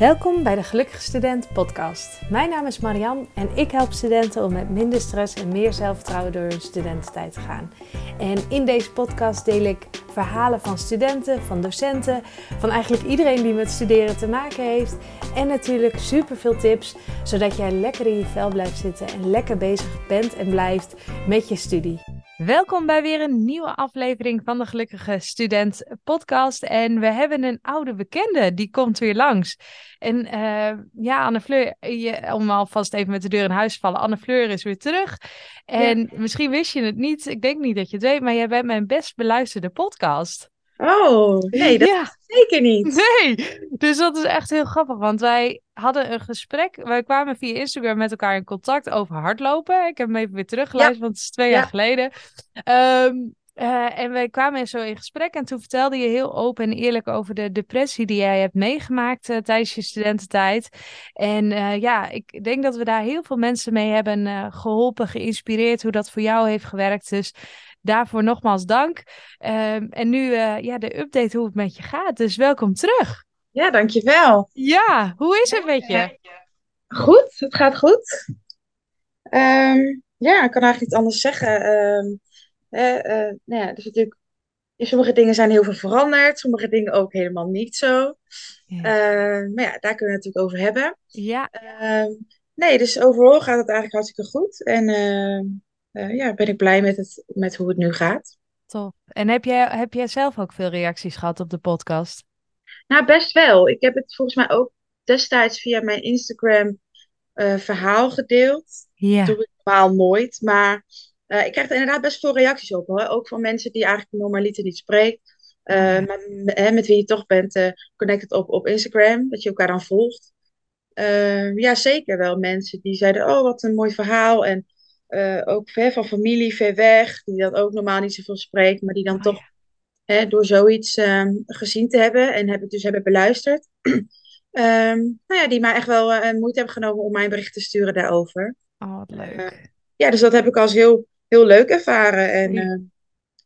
Welkom bij de Gelukkige Student podcast. Mijn naam is Marian en ik help studenten om met minder stress en meer zelfvertrouwen door hun studententijd te gaan. En in deze podcast deel ik verhalen van studenten, van docenten, van eigenlijk iedereen die met studeren te maken heeft. En natuurlijk super veel tips, zodat jij lekker in je vel blijft zitten en lekker bezig bent en blijft met je studie. Welkom bij weer een nieuwe aflevering van de Gelukkige Student podcast. En we hebben een oude bekende, die komt weer langs. En uh, ja, Anne Fleur, je, om alvast even met de deur in huis te vallen. Anne Fleur is weer terug. En misschien wist je het niet, ik denk niet dat je het weet, maar jij bent mijn best beluisterde podcast. Oh, nee, dat ja. zeker niet. Nee, dus dat is echt heel grappig, want wij hadden een gesprek. Wij kwamen via Instagram met elkaar in contact over hardlopen. Ik heb hem even weer teruggeluisterd, want het is twee jaar geleden. Um, uh, en wij kwamen zo in gesprek en toen vertelde je heel open en eerlijk over de depressie die jij hebt meegemaakt uh, tijdens je studententijd. En uh, ja, ik denk dat we daar heel veel mensen mee hebben geholpen, geïnspireerd hoe dat voor jou heeft gewerkt. Dus daarvoor nogmaals dank. Ehm, en nu ja, de update hoe het met je gaat. Dus welkom terug. Ja, dankjewel. Ja, hoe is het met je? Goed, het gaat goed. Um, ja, ik kan eigenlijk niet anders zeggen. Um, uh, nou ja, dus natuurlijk, sommige dingen zijn heel veel veranderd, sommige dingen ook helemaal niet zo. Ja. maar ja, daar kunnen we het natuurlijk over hebben. Ja. Ehm, nee, dus overal gaat het eigenlijk hartstikke goed. En ja, ben ik blij met, het, met hoe het nu gaat. Tof. En heb jij, heb jij zelf ook veel reacties gehad op de podcast? Nou, best wel. Ik heb het volgens mij ook destijds via mijn Instagram uh, verhaal gedeeld. Ja. Dat doe ik normaal nooit. Maar uh, ik krijg er inderdaad best veel reacties op. Hoor. Ook van mensen die eigenlijk normaliter niet spreekt. Uh, maar hè, met wie je toch bent connected op, op Instagram. Dat je elkaar dan volgt. ja, zeker wel mensen die zeiden, oh wat een mooi verhaal. En ook ver van familie, ver weg. Die dat ook normaal niet zoveel spreekt. Maar die dan oh, toch hè, door zoiets um, gezien te hebben. En hebben, dus hebben beluisterd. um, nou ja, die mij echt wel moeite hebben genomen om mijn bericht te sturen daarover. Oh, wat leuk. ja, dus dat heb ik als heel heel leuk ervaren. En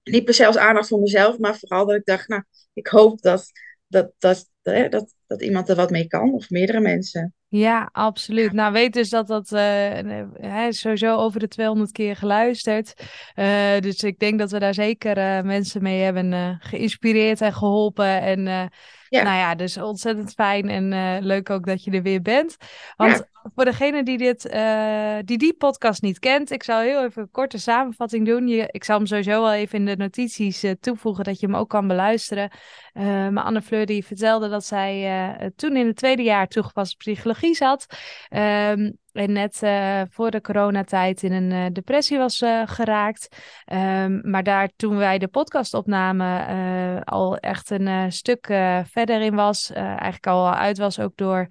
niet per se als aandacht voor mezelf, maar vooral dat ik dacht, nou, ik hoop dat, dat, dat, dat, dat, dat iemand er wat mee kan, of meerdere mensen. Ja, absoluut. Nou, weet dus dat dat uh, sowieso over de 200 keer geluisterd. Uh, dus ik denk dat we daar zeker uh, mensen mee hebben geïnspireerd en geholpen. En ja. nou ja, dus ontzettend fijn en leuk ook dat je er weer bent. Want ja voor degene die, dit, uh, die die podcast niet kent, ik zal heel even een korte samenvatting doen. Je, ik zal hem sowieso wel even in de notities uh, toevoegen, dat je hem ook kan beluisteren. Maar Anne Fleur die vertelde dat zij toen in het tweede jaar toegepaste psychologie zat. Um, en net voor de coronatijd in een depressie was geraakt. Um, maar daar toen wij de podcast opnamen al echt een stuk verder in was. eigenlijk al uit was ook door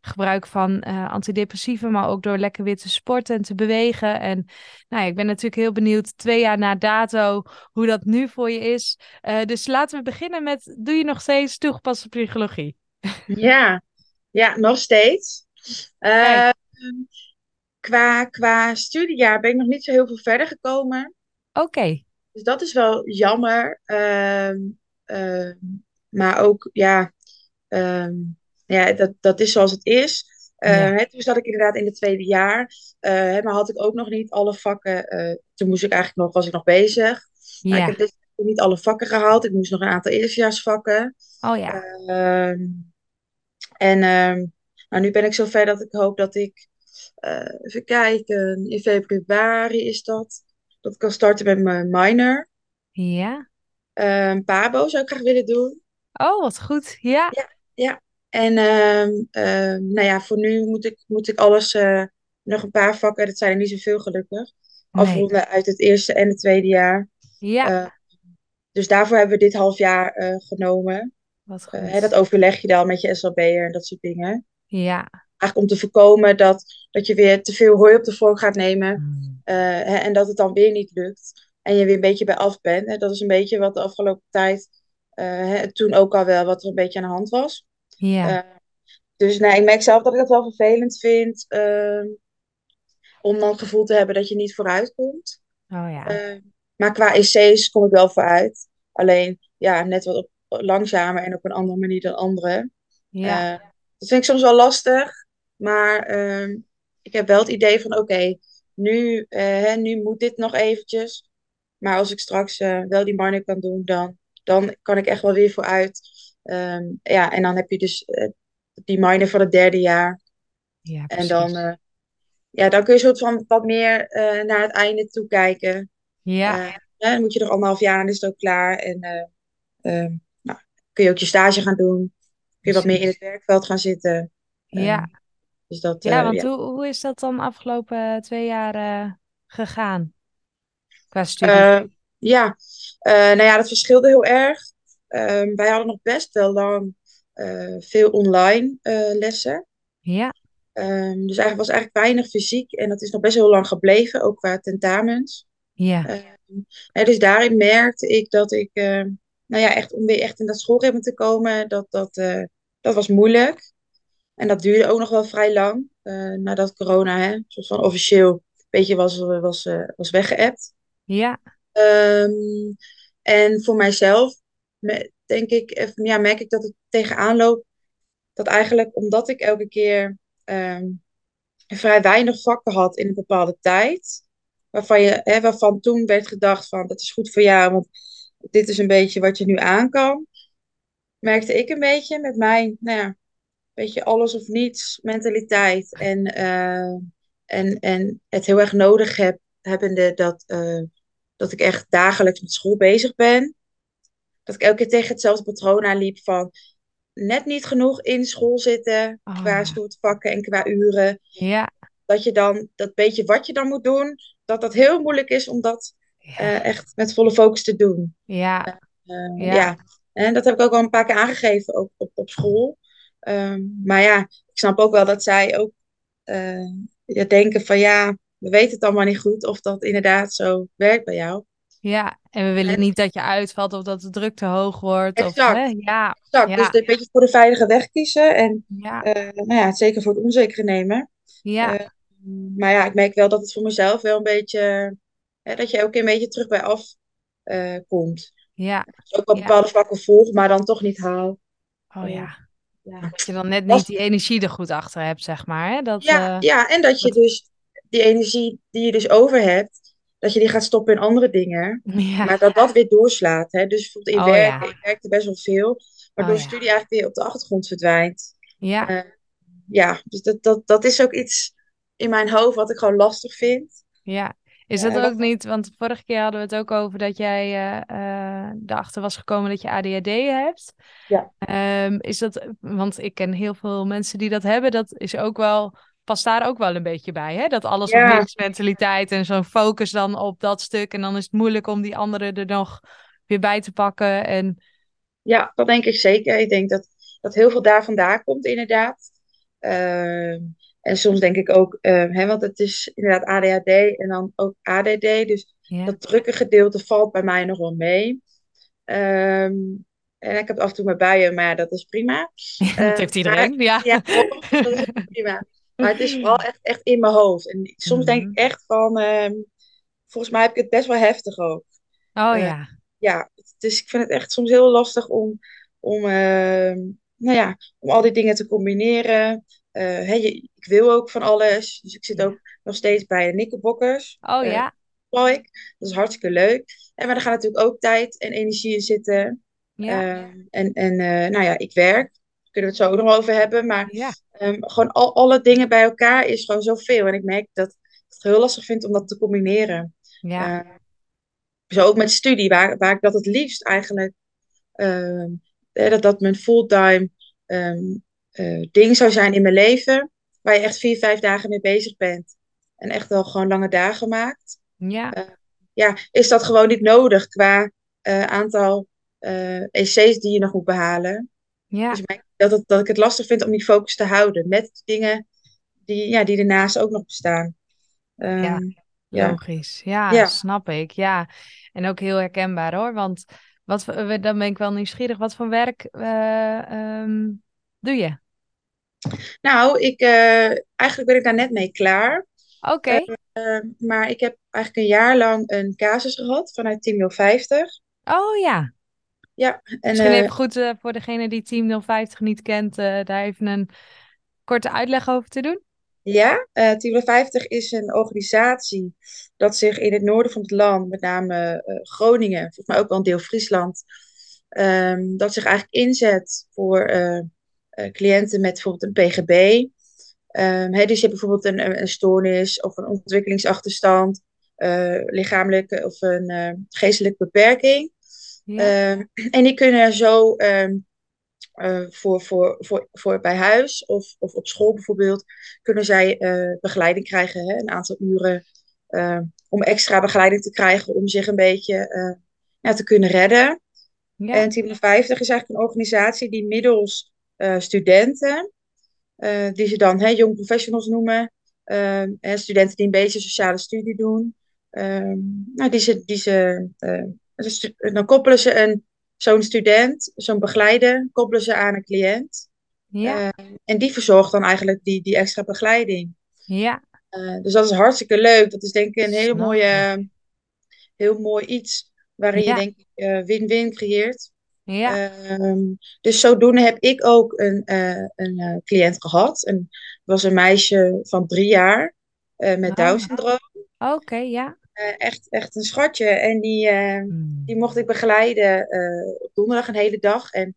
gebruik van antidepressieven, maar ook door lekker weer te sporten en te bewegen. En nou ja, ik ben natuurlijk heel benieuwd, twee jaar na dato, hoe dat nu voor je is. Dus laten we beginnen met, doe je nog steeds toegepaste psychologie? Ja, ja nog steeds. Uh, qua, qua studiejaar ben ik nog niet zo heel veel verder gekomen. Oké. Okay. Dus dat is wel jammer. Ehm, ehm, maar ook, ja... Ja, dat, dat is zoals het is. Uh, ja. toen zat ik inderdaad in het tweede jaar. Uh, maar had ik ook nog niet alle vakken. Uh, toen moest ik eigenlijk nog, was ik nog bezig. Ja. ik heb dus niet alle vakken gehaald. Ik moest nog een aantal eerstejaarsvakken. Oh ja. Ehm, en ehm, nou, nu ben ik zover dat ik hoop dat ik. even kijken. In februari is dat. Dat ik kan starten met mijn minor. Ja. Um, Pabo zou ik graag willen doen. Oh, wat goed. Ja. Ja, ja. En uh, uh, nou ja, voor nu moet ik, moet ik alles, uh, nog een paar vakken, dat zijn er niet zoveel gelukkig, nee. afronden uit het eerste en het tweede jaar. Ja. Eh, dus daarvoor hebben we dit half jaar eh, genomen. Wat goed. Hè, dat overleg je dan met je SLB'er en dat soort dingen. Ja. Eigenlijk om te voorkomen dat, dat je weer te veel hooi op de vork gaat nemen hmm. hè, en dat het dan weer niet lukt. En je weer een beetje bij af bent. Hè. Dat is een beetje wat de afgelopen tijd, hè, toen ook al wel, wat er een beetje aan de hand was. Ja. Uh, dus nou, ik merk zelf dat ik dat wel vervelend vind. Uh, om dan het gevoel te hebben dat je niet vooruit komt. Oh ja. Maar qua EC's kom ik wel vooruit. Alleen, ja, net wat op, langzamer en op een andere manier dan anderen. Ja. Dat vind ik soms wel lastig. Maar ehm, ik heb wel het idee van oké, nu, eh, hè, nu moet dit nog eventjes. Maar als ik straks eh, wel die minor kan doen, dan, dan kan ik echt wel weer vooruit. Ehm, ja, en dan heb je dus eh, die minor voor het derde jaar. Ja, En dan, ja, dan kun je soort van wat meer naar het einde toe kijken. Ja, dan moet je nog anderhalf jaar en is het ook klaar. En eh, ehm, nou, kun je ook je stage gaan doen. Je wat meer in het werkveld gaan zitten. Ja, Ehm, dus dat, ja, eh, want ja. hoe, hoe is dat dan afgelopen twee jaar eh, gegaan qua studie? Eh, ja, Eh, nou ja, dat verschilde heel erg. Ehm, wij hadden nog best wel lang eh, veel online eh, lessen. Ja, Ehm, dus eigenlijk was eigenlijk weinig fysiek. En dat is nog best heel lang gebleven, ook qua tentamens. ja, Ehm, dus daarin merkte ik dat ik, eh, nou ja, echt om weer echt in dat schoolritme te komen, dat, dat, eh, dat was moeilijk. En dat duurde ook nog wel vrij lang, eh, nadat corona, hè, soort van officieel, een beetje was, was, eh, was weggeëpt. ja, Ehm, en voor mijzelf me- denk ik, eh, ja, merk ik dat het tegenaan loopt. Dat eigenlijk omdat ik elke keer ehm, vrij weinig vakken had in een bepaalde tijd. Waarvan, je, hè, waarvan toen werd gedacht van dat is goed voor jou, want dit is een beetje wat je nu aan kan. Merkte ik een beetje met mijn, nou ja, beetje alles of niets mentaliteit. En, eh, en, en het heel erg nodig heb, hebbende dat, eh, dat ik echt dagelijks met school bezig ben. Dat ik elke keer tegen hetzelfde patroon aanliep van net niet genoeg in school zitten oh qua vakken en qua uren. ja, Dat je dan dat beetje wat je dan moet doen, dat dat heel moeilijk is om dat ja, eh, echt met volle focus te doen. ja, ja, ja, en dat heb ik ook al een paar keer aangegeven, ook op, op school. Ehm, maar ja, ik snap ook wel dat zij ook eh, ja, denken van ja, we weten het allemaal niet goed of dat inderdaad zo werkt bij jou. ja. En we willen niet dat je uitvalt of dat de druk te hoog wordt. Of, hè? Exact, Ja, exact. Dus ja, een beetje voor de veilige weg kiezen en ja, eh, nou ja, het zeker voor het onzekere nemen. ja, Eh, maar ja, ik merk wel dat het voor mezelf wel een beetje, hè, dat je keer een beetje terug bij af eh, komt. Ja, Dus ook wel bepaalde vakken volg, maar dan toch niet haal. Oh ja. ja. Dat je dan net niet die energie er goed achter hebt, zeg maar. Hè? Dat, Ja, eh, ja, en dat je dat, dus die energie die je dus over hebt, dat je die gaat stoppen in andere dingen. ja. Maar dat dat weer doorslaat. Hè? Dus bijvoorbeeld in Oh werk, ja. ik werkte best wel veel, Oh waardoor ja. studie eigenlijk weer op de achtergrond verdwijnt. Ja, Eh, ja, dus dat, dat, dat is ook iets in mijn hoofd wat ik gewoon lastig vind. ja. Is dat ook niet, want vorige keer hadden we het ook over dat jij eh, erachter was gekomen dat je ADHD hebt. ja. Ehm, is dat, want ik ken heel veel mensen die dat hebben, dat is ook wel, past daar ook wel een beetje bij, hè? Dat alles Ja, niks mentaliteit en zo'n focus dan op dat stuk. En dan is het moeilijk om die andere er nog weer bij te pakken. En ja, dat denk ik zeker. Ik denk dat, dat heel veel daar vandaan komt, inderdaad. Ehm, en soms denk ik ook, ehm, hè, want het is inderdaad ADHD en dan ook ADD. Dus ja, dat drukke gedeelte valt bij mij nog wel mee. Ehm, en ik heb af en toe mijn buien, maar ja, dat is prima. dat heeft maar iedereen, ja. ja, klopt, dat is prima. Maar het is vooral echt, echt in mijn hoofd. En soms denk ik Mhm. echt van, ehm, volgens mij heb ik het best wel heftig ook. Oh Eh, ja, ja, dus ik vind het echt soms heel lastig om, om, nou ja, om al die dingen te combineren. Eh, ik wil ook van alles. Dus ik zit ook nog steeds bij de Nikkelbokkers. Oh Eh, ja, ik. Dat is hartstikke leuk. En maar er gaat natuurlijk ook tijd en energie in zitten. ja, Ehm, en en eh, nou ja, ik werk. Daar kunnen we het zo ook nog over hebben. Maar ja, ehm, gewoon al, alle dingen bij elkaar is gewoon zoveel. En ik merk dat ik het heel lastig vind om dat te combineren. ja, zo ook met studie, waar, waar ik dat het liefst eigenlijk... ehm, eh, dat dat mijn fulltime ehm, eh, ding zou zijn in mijn leven. Waar je echt vier, vijf dagen mee bezig bent. En echt wel gewoon lange dagen maakt ja, eh, ja, is dat gewoon niet nodig qua eh, aantal EC's die je nog moet behalen. ja, Dus dat, het, dat ik het lastig vind om die focus te houden met dingen die, ja, die ernaast ook nog bestaan. Ehm, ja, logisch. Ja, ja. snap ik. Ja, en ook heel herkenbaar hoor. Want wat, dan ben ik wel nieuwsgierig. Wat voor werk eh, ehm, doe je? Nou, ik, eh, eigenlijk ben ik daar net mee klaar. Oké. Eh, maar ik heb eigenlijk een jaar lang een casus gehad vanuit Team 050. Oh ja. Ja, en, Misschien even goed voor degene die Team 050 niet kent, daar even een korte uitleg over te doen. Ja, uh, Team 50 is een organisatie dat zich in het noorden van het land, met name Groningen, volgens mij ook wel een deel Friesland, um, dat zich eigenlijk inzet voor cliënten met bijvoorbeeld een PGB. Um, dus je hebt bijvoorbeeld een, een stoornis of een ontwikkelingsachterstand, uh, lichamelijke of een geestelijke beperking. Ja. Um, en die kunnen zo um, uh, voor, voor, voor, voor bij huis of, of op school bijvoorbeeld, kunnen zij begeleiding krijgen, hè, een aantal uren, om extra begeleiding te krijgen om zich een beetje ja, te kunnen redden. Ja. En Team 50 is eigenlijk een organisatie die middels studenten uh, die ze dan hè, young professionals noemen. Uh, studenten die een beetje sociale studie doen. Uh, nou, die ze, die ze, uh, dan koppelen ze een, zo'n student, zo'n begeleider, koppelen ze aan een cliënt. Ja. en die verzorgt dan eigenlijk die, die extra begeleiding. Ja. dus dat is hartstikke leuk. Dat is denk ik een hele mooie, heel mooi iets waarin je denk ik win-win creëert. Ja. Um, dus zodoende heb ik ook een, uh, een uh, cliënt gehad. En was een meisje van drie jaar uh, met oh. Down-syndroom. Oké, ja. echt, echt een schatje. En die, hmm. die mocht ik begeleiden op donderdag een hele dag. En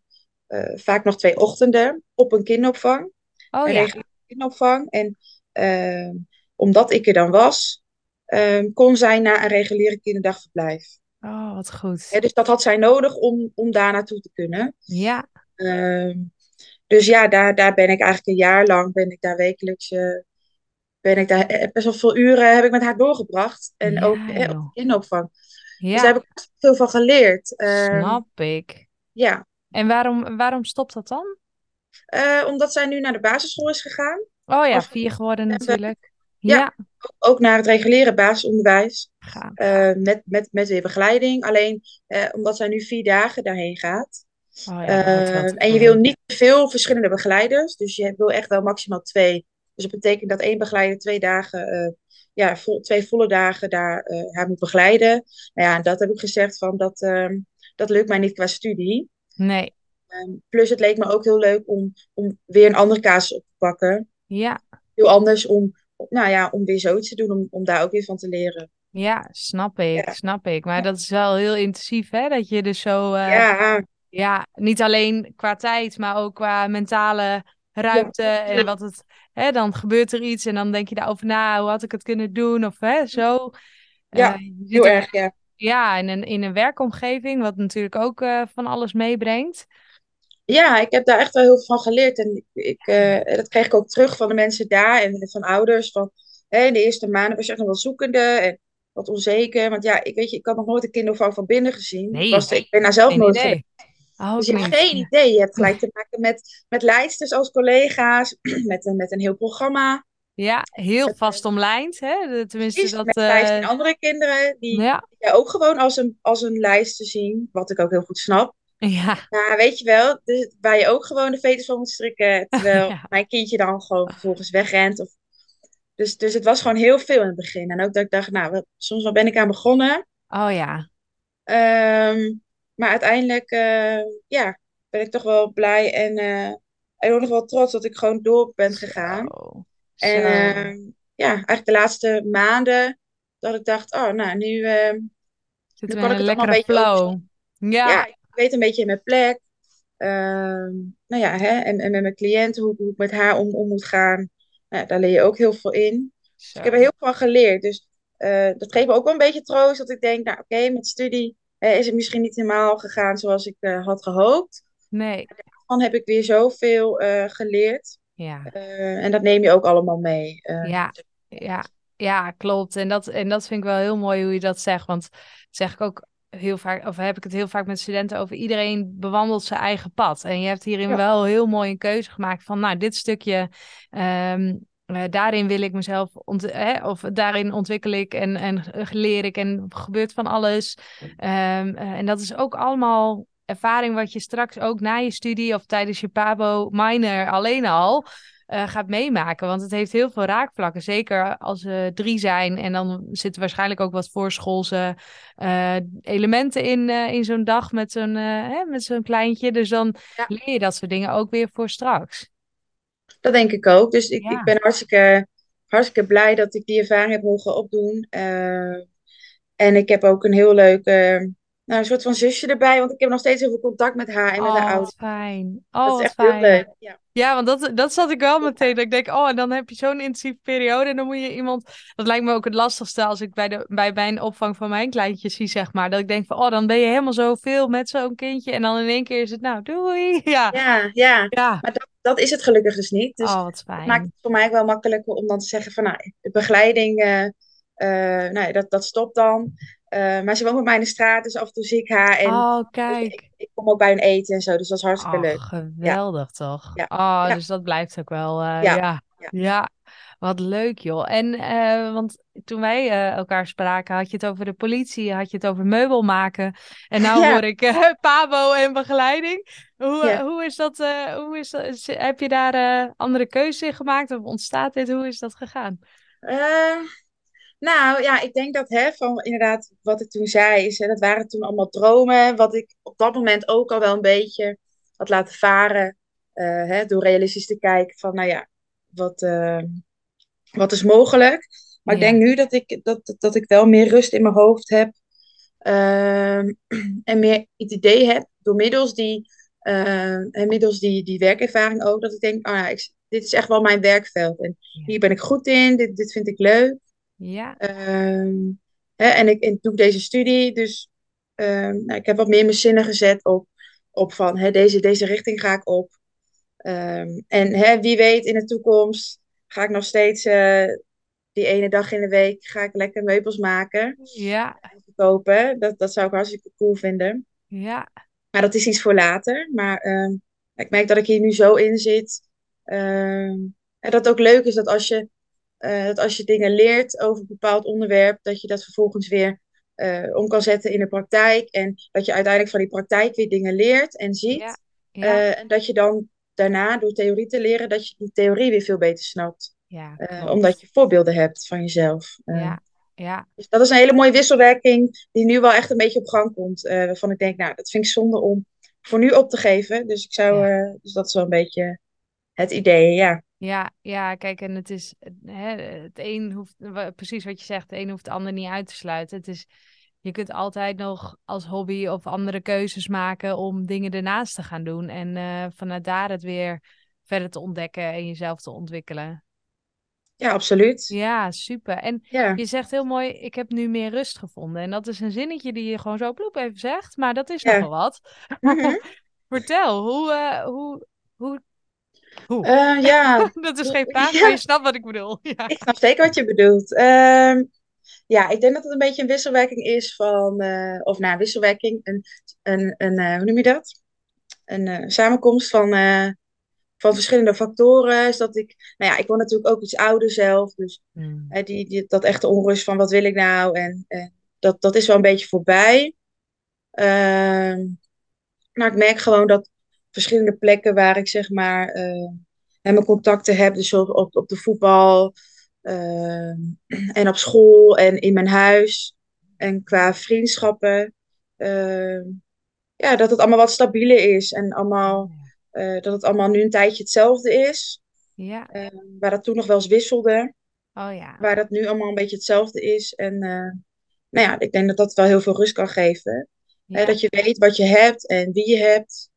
vaak nog twee ochtenden op een kinderopvang. Oh een ja. kinderopvang. En ehm, omdat ik er dan was, ehm, kon zij naar een reguliere kinderdagverblijf. Oh, wat goed. dus dat had zij nodig om, om daar naartoe te kunnen. Ja. Uh, dus ja, daar, daar ben ik eigenlijk een jaar lang, ben ik daar wekelijks, uh, ben ik daar eh, best wel veel uren heb ik met haar doorgebracht. En ja, ook eh, op kinderopvang. Ja. Dus daar heb ik veel van geleerd. Uh, Snap ik. Ja. En waarom, waarom stopt dat dan? Uh, omdat zij nu naar de basisschool is gegaan. Oh ja, vier geworden natuurlijk. Ja, ook naar het reguliere basisonderwijs. Uh, met, met, met weer begeleiding. Alleen uh, omdat zij nu vier dagen daarheen gaat. Oh ja, uh, en je wil niet veel verschillende begeleiders. Dus je wil echt wel maximaal twee. Dus dat betekent dat één begeleider twee dagen, ja, vol, twee volle dagen daar haar moet begeleiden. Nou ja, en dat heb ik gezegd van dat, ehm, dat lukt mij niet qua studie. Nee. Ehm, plus het leek me ook heel leuk om, om weer een andere casus op te pakken. Ja. Heel anders om nou ja, om weer zoiets te doen, om, om daar ook weer van te leren. Ja, snap ik, snap ik. Maar dat is wel heel intensief, hè? Dat je dus zo... Uh, ja. Ja, niet alleen qua tijd, maar ook qua mentale ruimte. En wat het... Hè, dan gebeurt er iets en dan denk je daarover na. Hoe had ik het kunnen doen? Of hè, zo. Ja, uh, heel erg, ja. Ja, in een, in een werkomgeving, wat natuurlijk ook uh, van alles meebrengt. Ja, ik heb daar echt wel heel veel van geleerd. En ik, uh, dat kreeg ik ook terug van de mensen daar en van ouders. Van, hè, in de eerste maanden was je echt nog wel zoekende en wat onzeker. Want ja, ik weet je, ik had nog nooit een kinderopvang van binnen gezien. Nee, was, ik ben daar zelf nooit geweest. Oh, dus je hebt geen idee. Je hebt gelijk te maken met, met leidsters als collega's, met een, met een heel programma. Ja, heel vast omlijnd. Hè? Tenminste, Precies, dat, met uh... andere kinderen die, ja. ook gewoon als een, als een lijst te zien, wat ik ook heel goed snap. Ja. ja, weet je wel, dus, waar je ook gewoon de veters van moet strikken, terwijl mijn kindje dan gewoon vervolgens wegrent. Of... Dus, dus het was gewoon heel veel in het begin. En ook dat ik dacht, nou, soms wel ben ik aan begonnen. Oh ja. Um, maar uiteindelijk, uh, ja, ben ik toch wel blij en uh, ook nog wel trots dat ik gewoon door ben gegaan. Zo. En uh, ja, eigenlijk de laatste maanden dat ik dacht, oh, nou, nu, uh, nu kan ik het allemaal een beetje flow. Ja. ja, weet een beetje mijn plek. Uh, nou ja, hè, en, en met mijn cliënten, hoe, hoe ik met haar om, om moet gaan. Nou, daar leer je ook heel veel in. Dus ik heb er heel veel van geleerd. Dus uh, dat geeft me ook wel een beetje troost. Dat ik denk, nou oké, okay, met studie uh, is het misschien niet helemaal gegaan zoals ik uh, had gehoopt. Nee. Dan heb ik weer zoveel geleerd. Ja. en dat neem je ook allemaal mee. ja, ja, ja, klopt. En dat, en dat vind ik wel heel mooi hoe je dat zegt. Want zeg ik ook heel vaak, of heb ik het heel vaak met studenten over, iedereen bewandelt zijn eigen pad. En je hebt hierin wel heel mooi een keuze gemaakt van, nou, dit stukje, um, uh, daarin wil ik mezelf, ont hè, of daarin ontwikkel ik en, en leer ik en gebeurt van alles. Um, uh, en dat is ook allemaal ervaring wat je straks ook na je studie of tijdens je Pabo minor alleen al eh, gaat meemaken. Want het heeft heel veel raakvlakken. Zeker als we drie zijn. En dan zitten waarschijnlijk ook wat voorschoolse uh, elementen in, uh, in zo'n dag met zo'n met zo'n kleintje. Dus dan leer je dat soort dingen ook weer voor straks. Dat denk ik ook. Dus ik, ik ben hartstikke, hartstikke blij dat ik die ervaring heb mogen opdoen. en ik heb ook een heel leuk nou, een soort van zusje erbij, want ik heb nog steeds heel veel contact met haar en met haar Oh, ouders. fijn. Oh, Dat is wat echt fijn. heel leuk. Ja. Ja, want dat, dat zat ik wel meteen. Dat ik denk, oh, en dan heb je zo'n intensieve periode. En dan moet je iemand. Dat lijkt me ook het lastigste als ik bij, de, bij mijn opvang van mijn kleintjes zie, zeg maar. Dat ik denk van, oh, dan ben je helemaal zoveel met zo'n kindje. En dan in één keer is het, nou, doei. Ja, ja, ja. ja. Maar dat, dat is het gelukkig dus niet. Dus Oh, wat dat maakt fijn. het voor mij ook wel makkelijker om dan te zeggen van, nou, de begeleiding, eh, nou, dat, dat stopt dan. Eh, maar ze woont bij mij in de straat, dus af en toe zie ik haar. En Oh, dus ik, kijk. ik kom ook bij hun eten en zo, dus dat is hartstikke Oh, leuk. Ja, geweldig toch? ja, Oh, ja, dus dat blijft ook wel, eh, ja, ja. wat leuk joh. En eh, want toen wij elkaar spraken, had je het over de politie, had je het over meubel maken. En nou Ja, hoor ik Pabo en begeleiding. Hoe, hoe is dat, hoe is dat, heb je daar andere keuzes in gemaakt of ontstaat dit? Hoe is dat gegaan? Nou ja, ik denk dat hè, van inderdaad wat ik toen zei, is, hè, dat waren toen allemaal dromen. Wat ik op dat moment ook al wel een beetje had laten varen. eh, hè, door realistisch te kijken van, nou ja, wat, eh, wat is mogelijk. Maar ik denk nu dat ik, dat, dat ik wel meer rust in mijn hoofd heb. ehm, en meer het idee heb, door middels die, eh, en middels die, die werkervaring ook, dat ik denk, oh dit is echt wel mijn werkveld. En hier ben ik goed in, dit, dit vind ik leuk. Ja, Ehm, hè, en ik en doe deze studie, dus ehm, nou, ik heb wat meer mijn zinnen gezet op, op van hè, deze, deze richting ga ik op. Ehm, en hè, wie weet in de toekomst ga ik nog steeds eh, die ene dag in de week ga ik lekker meubels maken ja, en verkopen. Dat, dat zou ik hartstikke cool vinden. ja, Maar dat is iets voor later. Maar ik merk dat ik hier nu zo in zit. en dat het ook leuk is dat als je, eh, dat als je dingen leert over een bepaald onderwerp, dat je dat vervolgens weer eh, om kan zetten in de praktijk. En dat je uiteindelijk van die praktijk weer dingen leert en ziet. ja, Eh, en dat je dan daarna, door theorie te leren, dat je die theorie weer veel beter snapt. ja, omdat je voorbeelden hebt van jezelf. Ja, ja, dus dat is een hele mooie wisselwerking die nu wel echt een beetje op gang komt. waarvan ik denk, nou, dat vind ik zonde om voor nu op te geven. Dus ik zou, ja. dus dat is wel een beetje het idee, ja. Ja, ja, kijk, en het is, hè, het een hoeft, precies wat je zegt, het een hoeft het ander niet uit te sluiten. Het is, je kunt altijd nog als hobby of andere keuzes maken om dingen ernaast te gaan doen en eh, vanuit daar het weer verder te ontdekken en jezelf te ontwikkelen. Ja, absoluut. Ja, super. En Ja. je zegt heel mooi, ik heb nu meer rust gevonden. En dat is een zinnetje die je gewoon zo ploep even zegt, maar dat is Ja. nogal wat. Mhm. Vertel, hoe, eh, hoe, hoe, Eh, ja. Dat is geen vraag, Ja, maar je snapt wat ik bedoel. Ja. ik snap zeker wat je bedoelt. Ehm, ja, ik denk dat het een beetje een wisselwerking is van, eh, of nou, wisselwerking, een, een, een eh, hoe noem je dat? Een samenkomst van, van verschillende factoren. Is dat ik, nou ja, ik word natuurlijk ook iets ouder zelf, dus Hmm. Die, die, dat echte onrust van wat wil ik nou? En, dat, dat is wel een beetje voorbij. Maar ik merk gewoon dat verschillende plekken waar ik zeg maar eh, hè, mijn contacten heb, dus op, op, de voetbal ehm, en op school en in mijn huis en qua vriendschappen, ehm, ja, dat het allemaal wat stabieler is en allemaal, eh, dat het allemaal nu een tijdje hetzelfde is. Ja, waar dat toen nog wel eens wisselde oh ja. waar dat nu allemaal een beetje hetzelfde is. En eh, nou ja, ik denk dat dat wel heel veel rust kan geven. Ja, dat je weet wat je hebt en wie je hebt.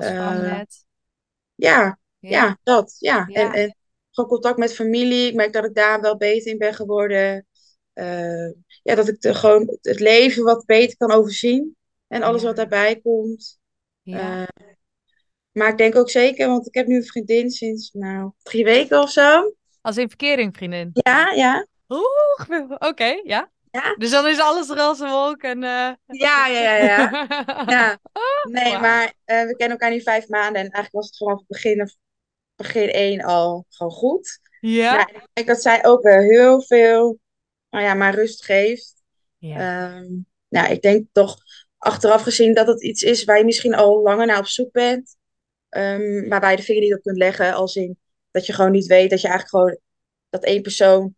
Eh, ja, Ja, dat. Ja. En, ja, en gewoon contact met familie. Ik merk dat ik daar wel beter in ben geworden. Eh, ja, dat ik de, gewoon het leven wat beter kan overzien. En alles wat daarbij komt. ja. Eh, maar ik denk ook zeker, want ik heb nu een vriendin sinds nou, drie weken of zo. Als in verkering, vriendin. Ja, ja. Oeh, oké, ja. Ja, Dus dan is alles roze wolk en... eh ja, ja, ja. ja. Ja, nee, maar eh, we kennen elkaar nu vijf maanden en eigenlijk was het vanaf het begin, begin één al gewoon goed. Ja? En ik denk dat zij ook weer heel veel, nou ja, maar rust geeft. Ja, Ehm, nou, ik denk toch achteraf gezien dat het iets is waar je misschien al langer naar op zoek bent, ehm, maar waar je de vinger niet op kunt leggen, als in dat je gewoon niet weet dat je eigenlijk gewoon dat één persoon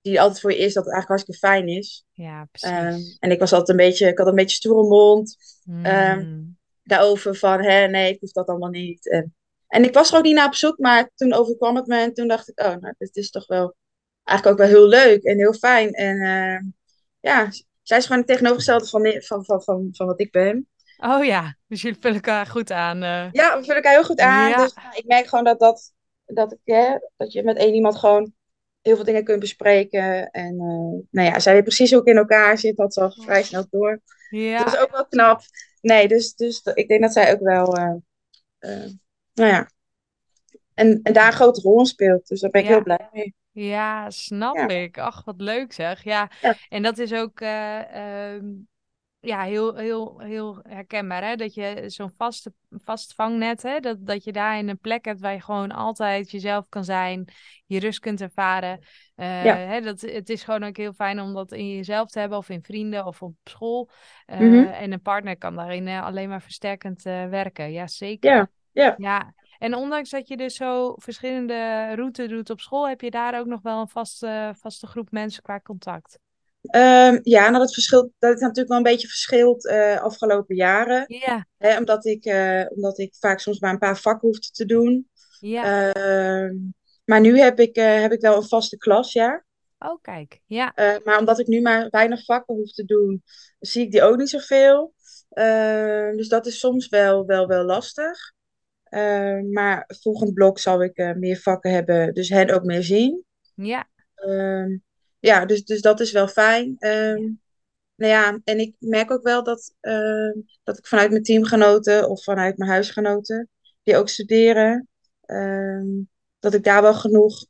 die altijd voor je is, dat het eigenlijk hartstikke fijn is. Ja, Ehm, precies. en ik was altijd een beetje, ik had een beetje stoere mond ehm, Mm. daarover van, hè, nee, ik hoef dat allemaal niet. En, en ik was er ook niet naar op zoek, maar toen overkwam het me en toen dacht ik, oh, nou, dit is toch wel eigenlijk ook wel heel leuk en heel fijn. En ehm, ja, zij is gewoon het tegenovergestelde van, van, van, van, van wat ik ben. Oh ja, dus jullie vullen elkaar goed aan. eh. Ja, we vullen elkaar heel goed aan. Ja. Dus nou, ik merk gewoon dat, dat, dat, ik, hè, dat je met één iemand gewoon heel veel dingen kunt bespreken. En eh, nou ja, zij weet precies hoe ik in elkaar zit. Dat al vrij snel door. Ja, Dat is ook wel knap. Nee, dus, dus ik denk dat zij ook wel, eh, eh, nou ja, en, en daar een grote rol in speelt. Dus daar ben ik Ja. heel blij mee. ja, snap Ja. ik. Ach, wat leuk zeg. Ja, Ja. en dat is ook eh, ehm, ja, heel, heel, heel herkenbaar, hè? Dat je zo'n vaste, vast vangnet, hè? Dat, dat je daar in een plek hebt waar je gewoon altijd jezelf kan zijn, je rust kunt ervaren. Eh, Ja. hè? Dat, het is gewoon ook heel fijn om dat in jezelf te hebben, of in vrienden, of op school. Eh, Mhm. En een partner kan daarin eh, alleen maar versterkend werken. Ja, zeker. Ja, ja. Ja, en ondanks dat je dus zo verschillende routes doet op school, heb je daar ook nog wel een vaste, vaste groep mensen qua contact. Ehm, ja, nou dat verschilt, dat is natuurlijk wel een beetje verschilt eh afgelopen jaren. Ja, Hè, omdat, ik, eh, omdat ik vaak soms maar een paar vakken hoefde te doen. ja. Ehm, maar nu heb ik, eh, heb ik wel een vaste klas, ja. Oh, kijk. Ja, maar omdat ik nu maar weinig vakken hoef te doen, zie ik die ook niet zoveel. Ehm, dus dat is soms wel, wel, wel lastig. Maar volgend blok zal ik meer vakken hebben, dus hen ook meer zien. ja, ja, dus, dus dat is wel fijn. Ehm, nou ja, en ik merk ook wel dat, ehm, dat ik vanuit mijn teamgenoten of vanuit mijn huisgenoten, die ook studeren, ehm, dat ik daar wel genoeg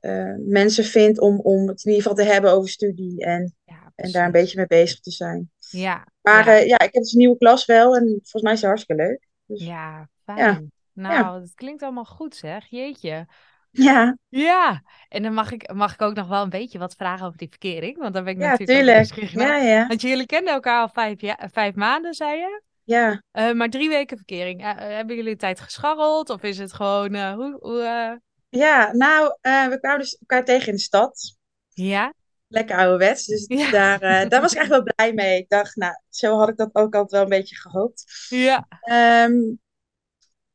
eh, mensen vind om, om het in ieder geval te hebben over studie en, ja, en daar een beetje mee bezig te zijn. Ja, Maar ja, ja, ja ik heb dus een nieuwe klas wel en volgens mij is het hartstikke leuk. Dus, ja, ja, fijn. Nou, dat klinkt allemaal goed zeg. Jeetje. Ja, Ja, en dan mag ik, mag ik ook nog wel een beetje wat vragen over die verkering, want daar ben ik ja, natuurlijk tuurlijk. Ja, ja, Want jullie kenden elkaar al vijf, ja, vijf maanden, zei je? ja. Eh, maar drie weken verkering. Eh, eh, hebben jullie een tijd gescharreld? Of is het gewoon, hoe, hoe Ja, nou, we kwamen dus elkaar tegen in de stad. Ja? Lekker ouderwets. Dus Ja. daar, daar was ik echt wel blij mee. Ik dacht, nou, zo had ik dat ook altijd wel een beetje gehoopt. Ja. Ehm,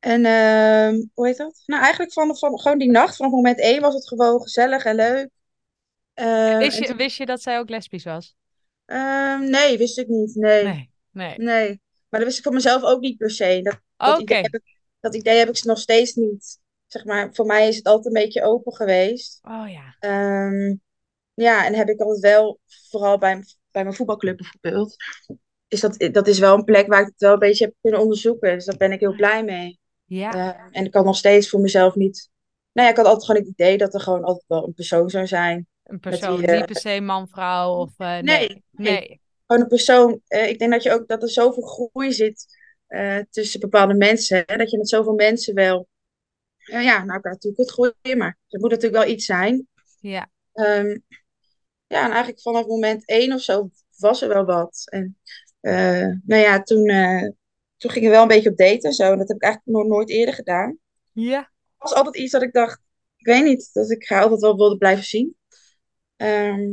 en ehm, hoe heet dat? Nou, eigenlijk van, van gewoon die nacht, vanaf moment één was het gewoon gezellig en leuk. Ehm, Wist je, toen- wist je dat zij ook lesbisch was? ehm, nee, wist ik niet. Nee, Nee. Nee. nee. Maar dat wist ik van mezelf ook niet per se. Dat, dat, idee, heb ik, dat idee heb ik nog steeds niet. Zeg maar, voor mij is het altijd een beetje open geweest. Oh ja. Ehm, ja, en heb ik altijd wel, vooral bij, bij mijn voetbalclub bijvoorbeeld, is dat, dat is wel een plek waar ik het wel een beetje heb kunnen onderzoeken. Dus daar ben ik heel blij mee. Ja. Ehm, en ik kan nog steeds voor mezelf niet. Nou ja, ik had altijd gewoon het idee dat er gewoon altijd wel een persoon zou zijn. Een persoon, eh, niet per se man, vrouw of... eh, Nee, nee. Gewoon een persoon. eh, ik denk dat je ook dat er zoveel groei zit tussen bepaalde mensen. Hè, dat je met zoveel mensen wel. ja, nou, elkaar natuurlijk kunt groeien, maar er moet natuurlijk wel iets zijn. Ja. Ehm, ja, en eigenlijk vanaf moment één of zo was er wel wat. En nou ja, toen, toen ging ik wel een beetje op daten en zo. En dat heb ik eigenlijk nog nooit eerder gedaan. Ja. Het was altijd iets dat ik dacht, ik weet niet, dat ik haar altijd wel wilde blijven zien. Ehm,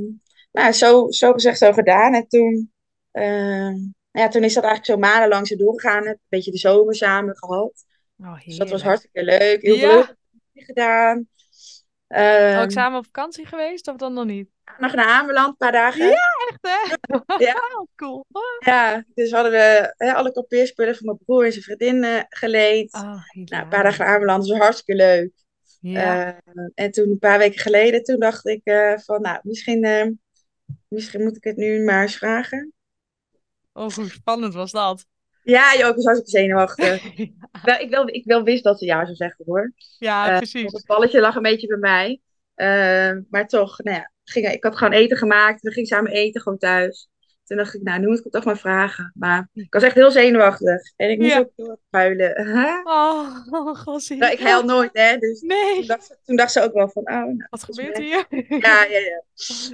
nou, zo, zo gezegd, zo gedaan. En toen, ehm, nou ja, toen is dat eigenlijk zo maandenlang zo doorgegaan. Een beetje de zomer samen gehad. Oh, Dus dat was hartstikke leuk. Heel veel Ja. dingen gedaan. Ehm, Ook samen op vakantie geweest of dan nog niet? nog naar Ameland, een paar dagen. Ja, echt hè? Ja. cool. Ja, dus hadden we hè, alle kampeerspullen van mijn broer en zijn vriendin geleend. Oh, Nou, een paar dagen dat was hartstikke leuk. Ja. Eh, en toen, een paar weken geleden, toen dacht ik eh, van, nou, misschien, eh, misschien moet ik het nu maar eens vragen. Oh, hoe spannend was dat? Ja, joh, ik was hartstikke zenuwachtig. Wel, ik, wel, ik wel wist dat ze ja zou zeggen, hoor. Ja, precies. het balletje lag een beetje bij mij. Maar toch, nou ja, ging, ik had gewoon eten gemaakt. We gingen samen eten, gewoon thuis. Toen dacht ik, nou, nu moet ik het toch maar vragen. Maar ik was echt heel zenuwachtig. En ik moest Ja. ook erg huilen. Oh, oh gossie. Nou, ik huil nooit, hè. Dus toen Nee, dacht, ze- toen dacht ze ook wel van, oh, nou, wat gebeurt hier? Ja, ja, ja.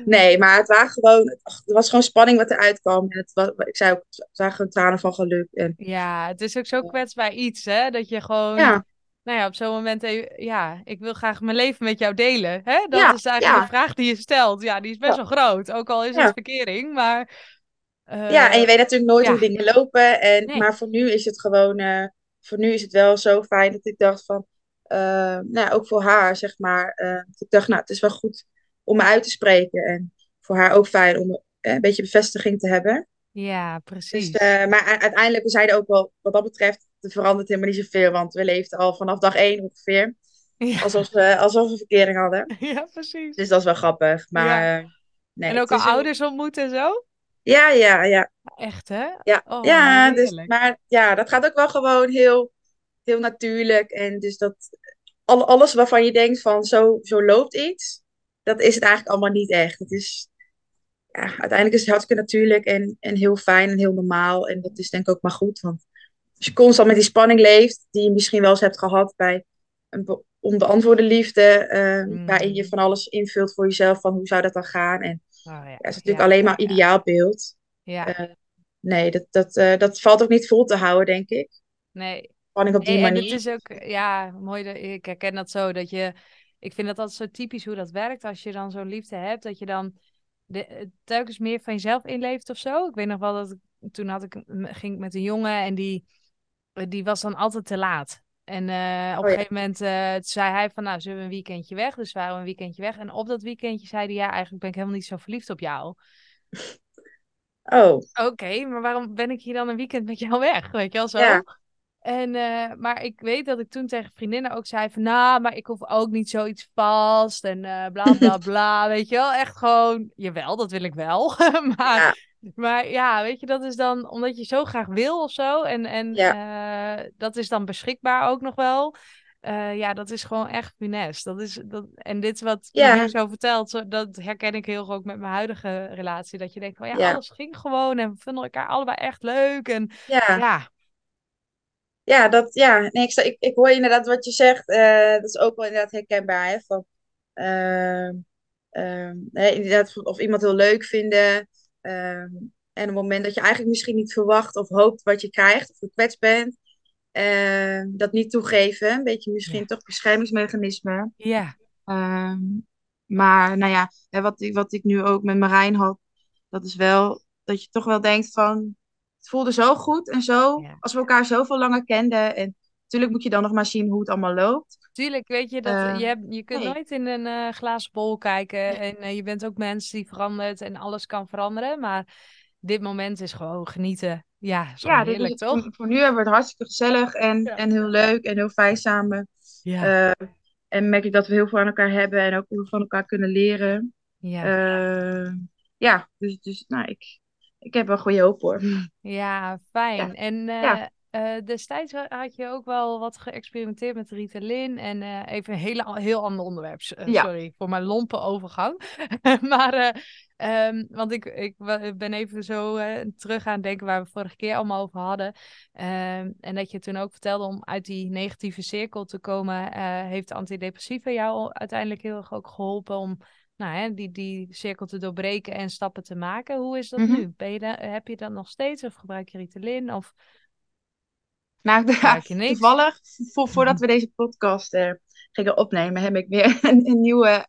Nee, maar het, waren gewoon, het was gewoon spanning wat eruit kwam. En het was, ik zei ook, het waren gewoon tranen van geluk. En, Ja, het is ook zo kwetsbaar iets, hè? Dat je gewoon ja, nou ja, op zo'n moment, even, ja, ik wil graag mijn leven met jou delen. Hè? Dat Ja, is eigenlijk ja. de vraag die je stelt. Ja, die is best Ja. wel groot, ook al is het verkering, maar... Ja, en je eh, weet natuurlijk nooit hoe dingen lopen. En, Nee. Maar voor nu is het gewoon, eh, voor nu is het wel zo fijn dat ik dacht van, eh, nou ja, ook voor haar, zeg maar. eh, ik dacht, nou, het is wel goed om me uit te spreken. En voor haar ook fijn om eh, een beetje bevestiging te hebben. Ja, Dus, precies. eh, maar uiteindelijk, we zeiden ook wel, wat dat betreft, het verandert helemaal niet zoveel. Want we leefden al vanaf dag één ongeveer, Ja. alsof we, alsof we verkering hadden. ja, precies. Dus dat is wel grappig. Maar eh, nee, en ook al ouders ontmoet en zo? Ja, ja, ja. Echt, hè? Ja, Oh, ja dus, maar ja, dat gaat ook wel gewoon heel, heel natuurlijk. En dus dat al, alles waarvan je denkt van zo, zo loopt iets, dat is het eigenlijk allemaal niet echt. Het is, ja, uiteindelijk is het hartstikke natuurlijk en, en heel fijn en heel normaal. En dat is denk ik ook maar goed. Want als je constant met die spanning leeft, die je misschien wel eens hebt gehad bij een be- onbeantwoorde liefde, eh, Mm. waarin je van alles invult voor jezelf van hoe zou dat dan gaan. En Oh, ja. ja, het is natuurlijk ja, alleen maar ja. ideaalbeeld. Ja, Eh, nee, dat, dat, eh, dat valt ook niet vol te houden, denk ik. nee. Spanning op die Nee, en manier. het is ook, ja, mooi, dat, ik herken dat zo, dat je, ik vind dat altijd zo typisch hoe dat werkt, als je dan zo'n liefde hebt, dat je dan de, telkens meer van jezelf inleeft of zo. Ik weet nog wel dat ik, toen had ik, ging ik met een jongen en die, die was dan altijd te laat. En eh, op Oh een ja. gegeven moment eh, zei hij van, nou, zullen we een weekendje weg? Dus we waren een weekendje weg. En op dat weekendje zei hij, ja, eigenlijk ben ik helemaal niet zo verliefd op jou. Oh, Oké, maar waarom ben ik hier dan een weekend met jou weg? Weet je wel zo? Ja. En, eh, maar ik weet dat ik toen tegen vriendinnen ook zei van, nou, maar ik hoef ook niet zoiets vast en eh, bla bla bla, weet je wel? Echt gewoon, jawel, dat wil ik wel. maar, Ja. Maar ja, weet je, dat is dan omdat je zo graag wil of zo. En, en eh, dat is dan beschikbaar ook nog wel. Eh, ja, dat is gewoon echt funest. Dat is, dat, en dit wat je Ja. zo vertelt, dat herken ik heel ook met mijn huidige relatie. Dat je denkt van, ja, Ja. alles ging gewoon en we vonden elkaar allebei echt leuk. En ja. ja, dat, ja. Nee, ik, ik, ik hoor inderdaad wat je zegt. eh, dat is ook wel inderdaad herkenbaar. Hè, van, ehm, ehm, inderdaad, van of iemand heel leuk vinden. Ehm, en op het moment dat je eigenlijk misschien niet verwacht of hoopt wat je krijgt, of gekwetst bent, ehm, dat niet toegeven. Een beetje misschien Ja. toch beschermingsmechanisme. ja, Ehm, maar nou ja, hè, wat, ik- wat ik nu ook met Marijn had, dat is wel dat je toch wel denkt van, het voelde zo goed en zo, Ja. als we elkaar zoveel langer kenden. En natuurlijk moet je dan nog maar zien hoe het allemaal loopt. Tuurlijk, weet je, dat, Eh, je, hebt, je kunt nee. nooit in een eh, glazen bol kijken. En eh, je bent ook mens die verandert en alles kan veranderen. Maar dit moment is gewoon genieten. Ja, is Ja, dit is toch? voor, nu hebben we het hartstikke gezellig en, Ja. en heel leuk en heel fijn samen. Ja, en merk ik dat we heel veel aan elkaar hebben en ook heel veel van elkaar kunnen leren. ja. Ja, dus, dus nou, ik, ik heb wel goede hoop hoor. ja, fijn. Ja. En Ja. Eh, destijds ha- had je ook wel wat geëxperimenteerd met Ritalin. En eh, even een hele, heel ander onderwerp. Eh, Ja. Sorry voor mijn lompe overgang. maar, eh, ehm, want ik, ik ben even zo terug aan het denken waar we vorige keer allemaal over hadden. Ehm, en dat je toen ook vertelde om uit die negatieve cirkel te komen, heeft antidepressiva jou uiteindelijk heel erg ook geholpen om nou, hè, die, die cirkel te doorbreken en stappen te maken. Hoe is dat Mhm. nu? Ben je da- heb je dat nog steeds of gebruik je Ritalin? Of Nou, toevallig, vo- voordat we deze podcast eh, gingen opnemen, heb ik weer een, een nieuwe,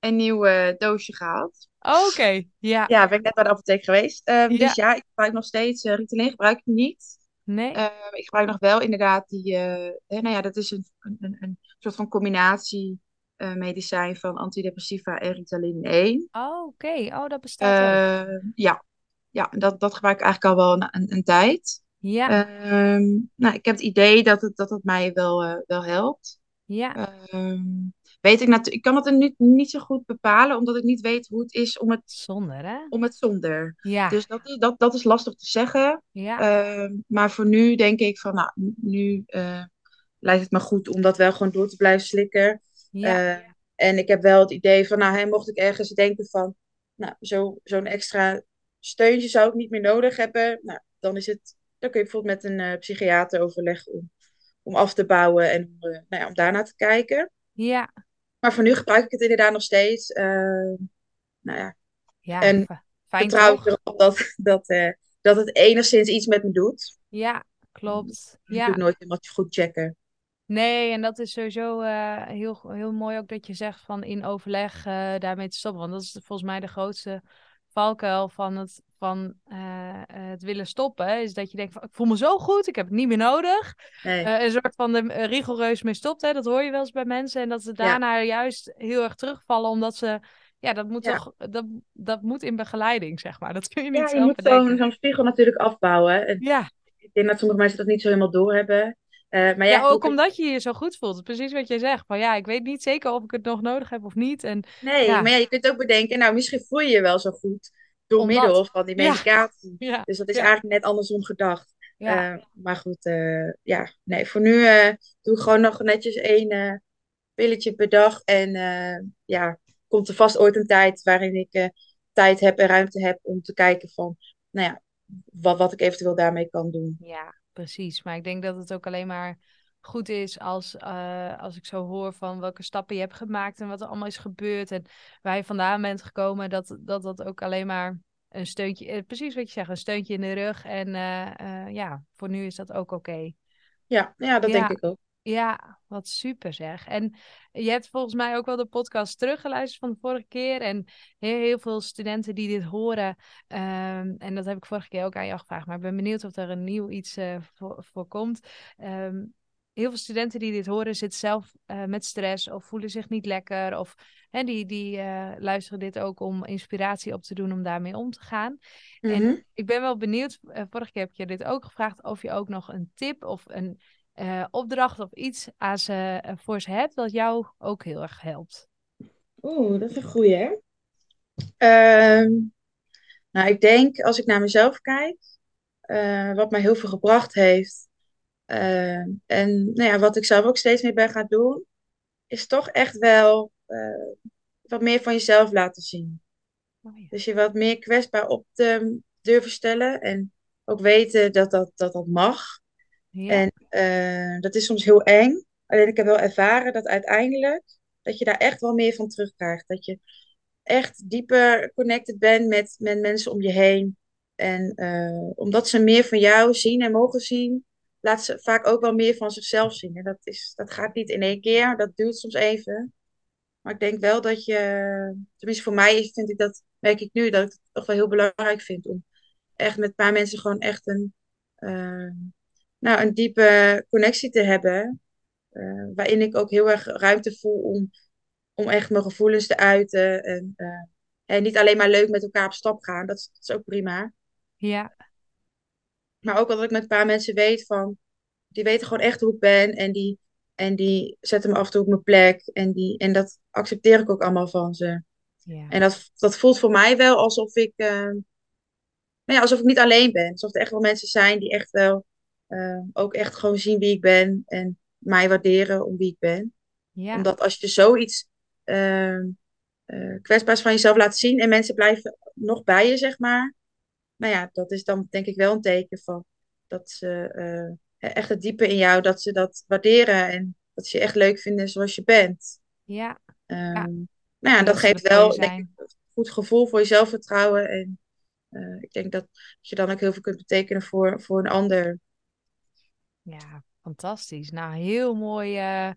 een nieuwe doosje gehaald. Oh, Oké, ja. Ja, ben ik net bij de apotheek geweest. Ehm, Ja. Dus ja, ik gebruik nog steeds eh, Ritalin, gebruik ik niet. Nee? Ehm, ik gebruik nog wel inderdaad die, eh, hè, nou ja, dat is een, een, een, soort van combinatie medicijn van antidepressiva en Ritalin 1. Oh, oké. Oh, dat bestaat ook. Ehm, ja, ja dat, dat gebruik ik eigenlijk al wel een, een, een tijd. Ja, Ehm, nou, ik heb het idee dat het, dat het mij wel, eh, wel helpt. ja. Ehm, weet ik natuurlijk, ik kan het er nu niet zo goed bepalen, omdat ik niet weet hoe het is om het, Zonder, hè? om het zonder. Ja, Dus dat is, dat, dat is lastig te zeggen. ja, Ehm, maar voor nu denk ik van, nou, nu eh, lijkt het me goed om dat wel gewoon door te blijven slikken. ja. Eh, en ik heb wel het idee van, nou, hè, mocht ik ergens denken van, nou, zo, zo'n extra steuntje zou ik niet meer nodig hebben. Nou, dan is het, dan kun je bijvoorbeeld met een eh, psychiater overleggen om, om af te bouwen en om, eh, nou ja, om daarna te kijken. Ja, Maar voor nu gebruik ik het inderdaad nog steeds. Eh, nou ja, ja. En Fijn vertrouw ik erop dat, dat, dat het enigszins iets met me doet. Ja, klopt. Ik doe Ja, nooit helemaal goed checken. Nee, en dat is sowieso uh, heel, heel mooi ook dat je zegt van in overleg uh, daarmee te stoppen. Want dat is volgens mij de grootste valkuil van het, van, uh, het willen stoppen. Is dat je denkt van ik voel me zo goed, ik heb het niet meer nodig. Nee. een soort van de rigoureus mee stopt. Hè? Dat hoor je wel eens bij mensen. En dat ze daarna juist heel erg terugvallen omdat ze ja, dat moet toch, dat, dat moet in begeleiding, zeg maar. Dat kun je niet ja, je moet zo'n spiegel natuurlijk afbouwen. En ja. Ik denk dat sommige mensen dat niet zo helemaal doorhebben. Uh, maar ja, ja ook omdat je je zo goed voelt. Precies wat jij zegt. Maar ja, ik weet niet zeker of ik het nog nodig heb of niet. En, nee, maar ja, je kunt ook bedenken, nou, misschien voel je je wel zo goed door middel van die medicatie. Dus dat is eigenlijk net andersom gedacht. Uh, maar goed, uh, ja, nee, voor nu doe ik gewoon nog netjes één pilletje per dag. En ja, komt er vast ooit een tijd waarin ik tijd heb en ruimte heb om te kijken van, nou ja, wat, wat ik eventueel daarmee kan doen. Ja, precies. Maar ik denk dat het ook alleen maar goed is als, uh, als ik zo hoor van welke stappen je hebt gemaakt en wat er allemaal is gebeurd en waar je vandaan bent gekomen, dat dat, dat ook alleen maar een steuntje, eh, precies wat je zegt, een steuntje in de rug. En uh, ja, voor nu is dat ook oké. Ja, ja, dat denk ik ook. Ja, wat super zeg. En je hebt volgens mij ook wel de podcast teruggeluisterd van de vorige keer. En heel, heel veel studenten die dit horen. Um, en dat heb ik vorige keer ook aan je gevraagd. Maar ik ben benieuwd of er een nieuw iets uh, voor, voor, komt. Um, heel veel studenten die dit horen zitten zelf uh, met stress of voelen zich niet lekker. Of hè, die, die uh, luisteren dit ook om inspiratie op te doen om daarmee om te gaan. Mm -hmm. En mhm. ik ben wel benieuwd, vorige keer heb je dit ook gevraagd, of je ook nog een tip of een uh, opdracht of iets aan ze, uh, voor ze hebt, dat jou ook heel erg helpt? Oeh, dat is een goeie, hè? Uh, nou, ik denk, als ik naar mezelf kijk, uh, wat mij heel veel gebracht heeft, ehm, en nou ja, wat ik zelf ook steeds meer ben gaan doen, is toch echt wel wat meer van jezelf laten zien. Oh, ja. Dus je wat meer kwetsbaar op te durven stellen en ook weten dat dat, dat, dat mag. En uh, dat is soms heel eng. Alleen ik heb wel ervaren dat uiteindelijk dat je daar echt wel meer van terugkrijgt. Dat je echt dieper connected bent met, met mensen om je heen. En uh, omdat ze meer van jou zien en mogen zien, laat ze vaak ook wel meer van zichzelf zien. En dat, is, dat gaat niet in één keer, dat duurt soms even. Maar ik denk wel dat je, tenminste voor mij vind ik dat, merk ik nu, dat ik het toch wel heel belangrijk vind om echt met een paar mensen gewoon echt een, uh, nou, een diepe connectie te hebben. Uh, waarin ik ook heel erg ruimte voel om, om echt mijn gevoelens te uiten. En, uh, en niet alleen maar leuk met elkaar op stap gaan, dat is, dat is ook prima. Ja. Maar ook dat ik met een paar mensen weet van, die weten gewoon echt hoe ik ben en die, en die zetten me af en toe op mijn plek. En, die, en dat accepteer ik ook allemaal van ze. Ja. En dat, dat voelt voor mij wel alsof ik, uh, nou ja, alsof ik niet alleen ben. Alsof er echt wel mensen zijn die echt wel uh, ook echt gewoon zien wie ik ben en mij waarderen om wie ik ben. Ja. Omdat als je zoiets uh, uh, kwetsbaars van jezelf laat zien en mensen blijven nog bij je, zeg maar. Nou ja, dat is dan denk ik wel een teken van dat ze echt het diepe in jou, dat ze dat waarderen en dat ze je echt leuk vinden zoals je bent. Ja. Um, ja. Nou ja, dat, dat geeft wel denk ik, een goed gevoel voor je zelfvertrouwen. En uh, ik denk dat je dan ook heel veel kunt betekenen voor, voor een ander. Ja, fantastisch. Nou, heel mooie uh,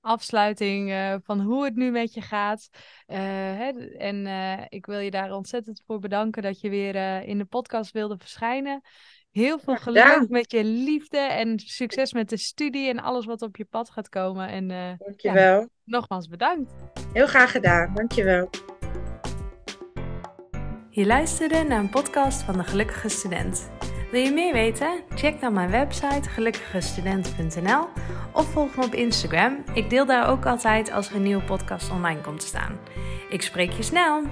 afsluiting uh, van hoe het nu met je gaat. Uh, hè, en ik wil je daar ontzettend voor bedanken dat je weer in de podcast wilde verschijnen. Heel veel geluk met je liefde en succes met de studie en alles wat op je pad gaat komen. En, Dankjewel. Ja, nogmaals bedankt. Heel graag gedaan. Dankjewel. Je luisterde naar een podcast van de Gelukkige Student. Wil je meer weten? Check dan mijn website gelukkigestudent.nl of volg me op Instagram. Ik deel daar ook altijd als er een nieuwe podcast online komt te staan. Ik spreek je snel!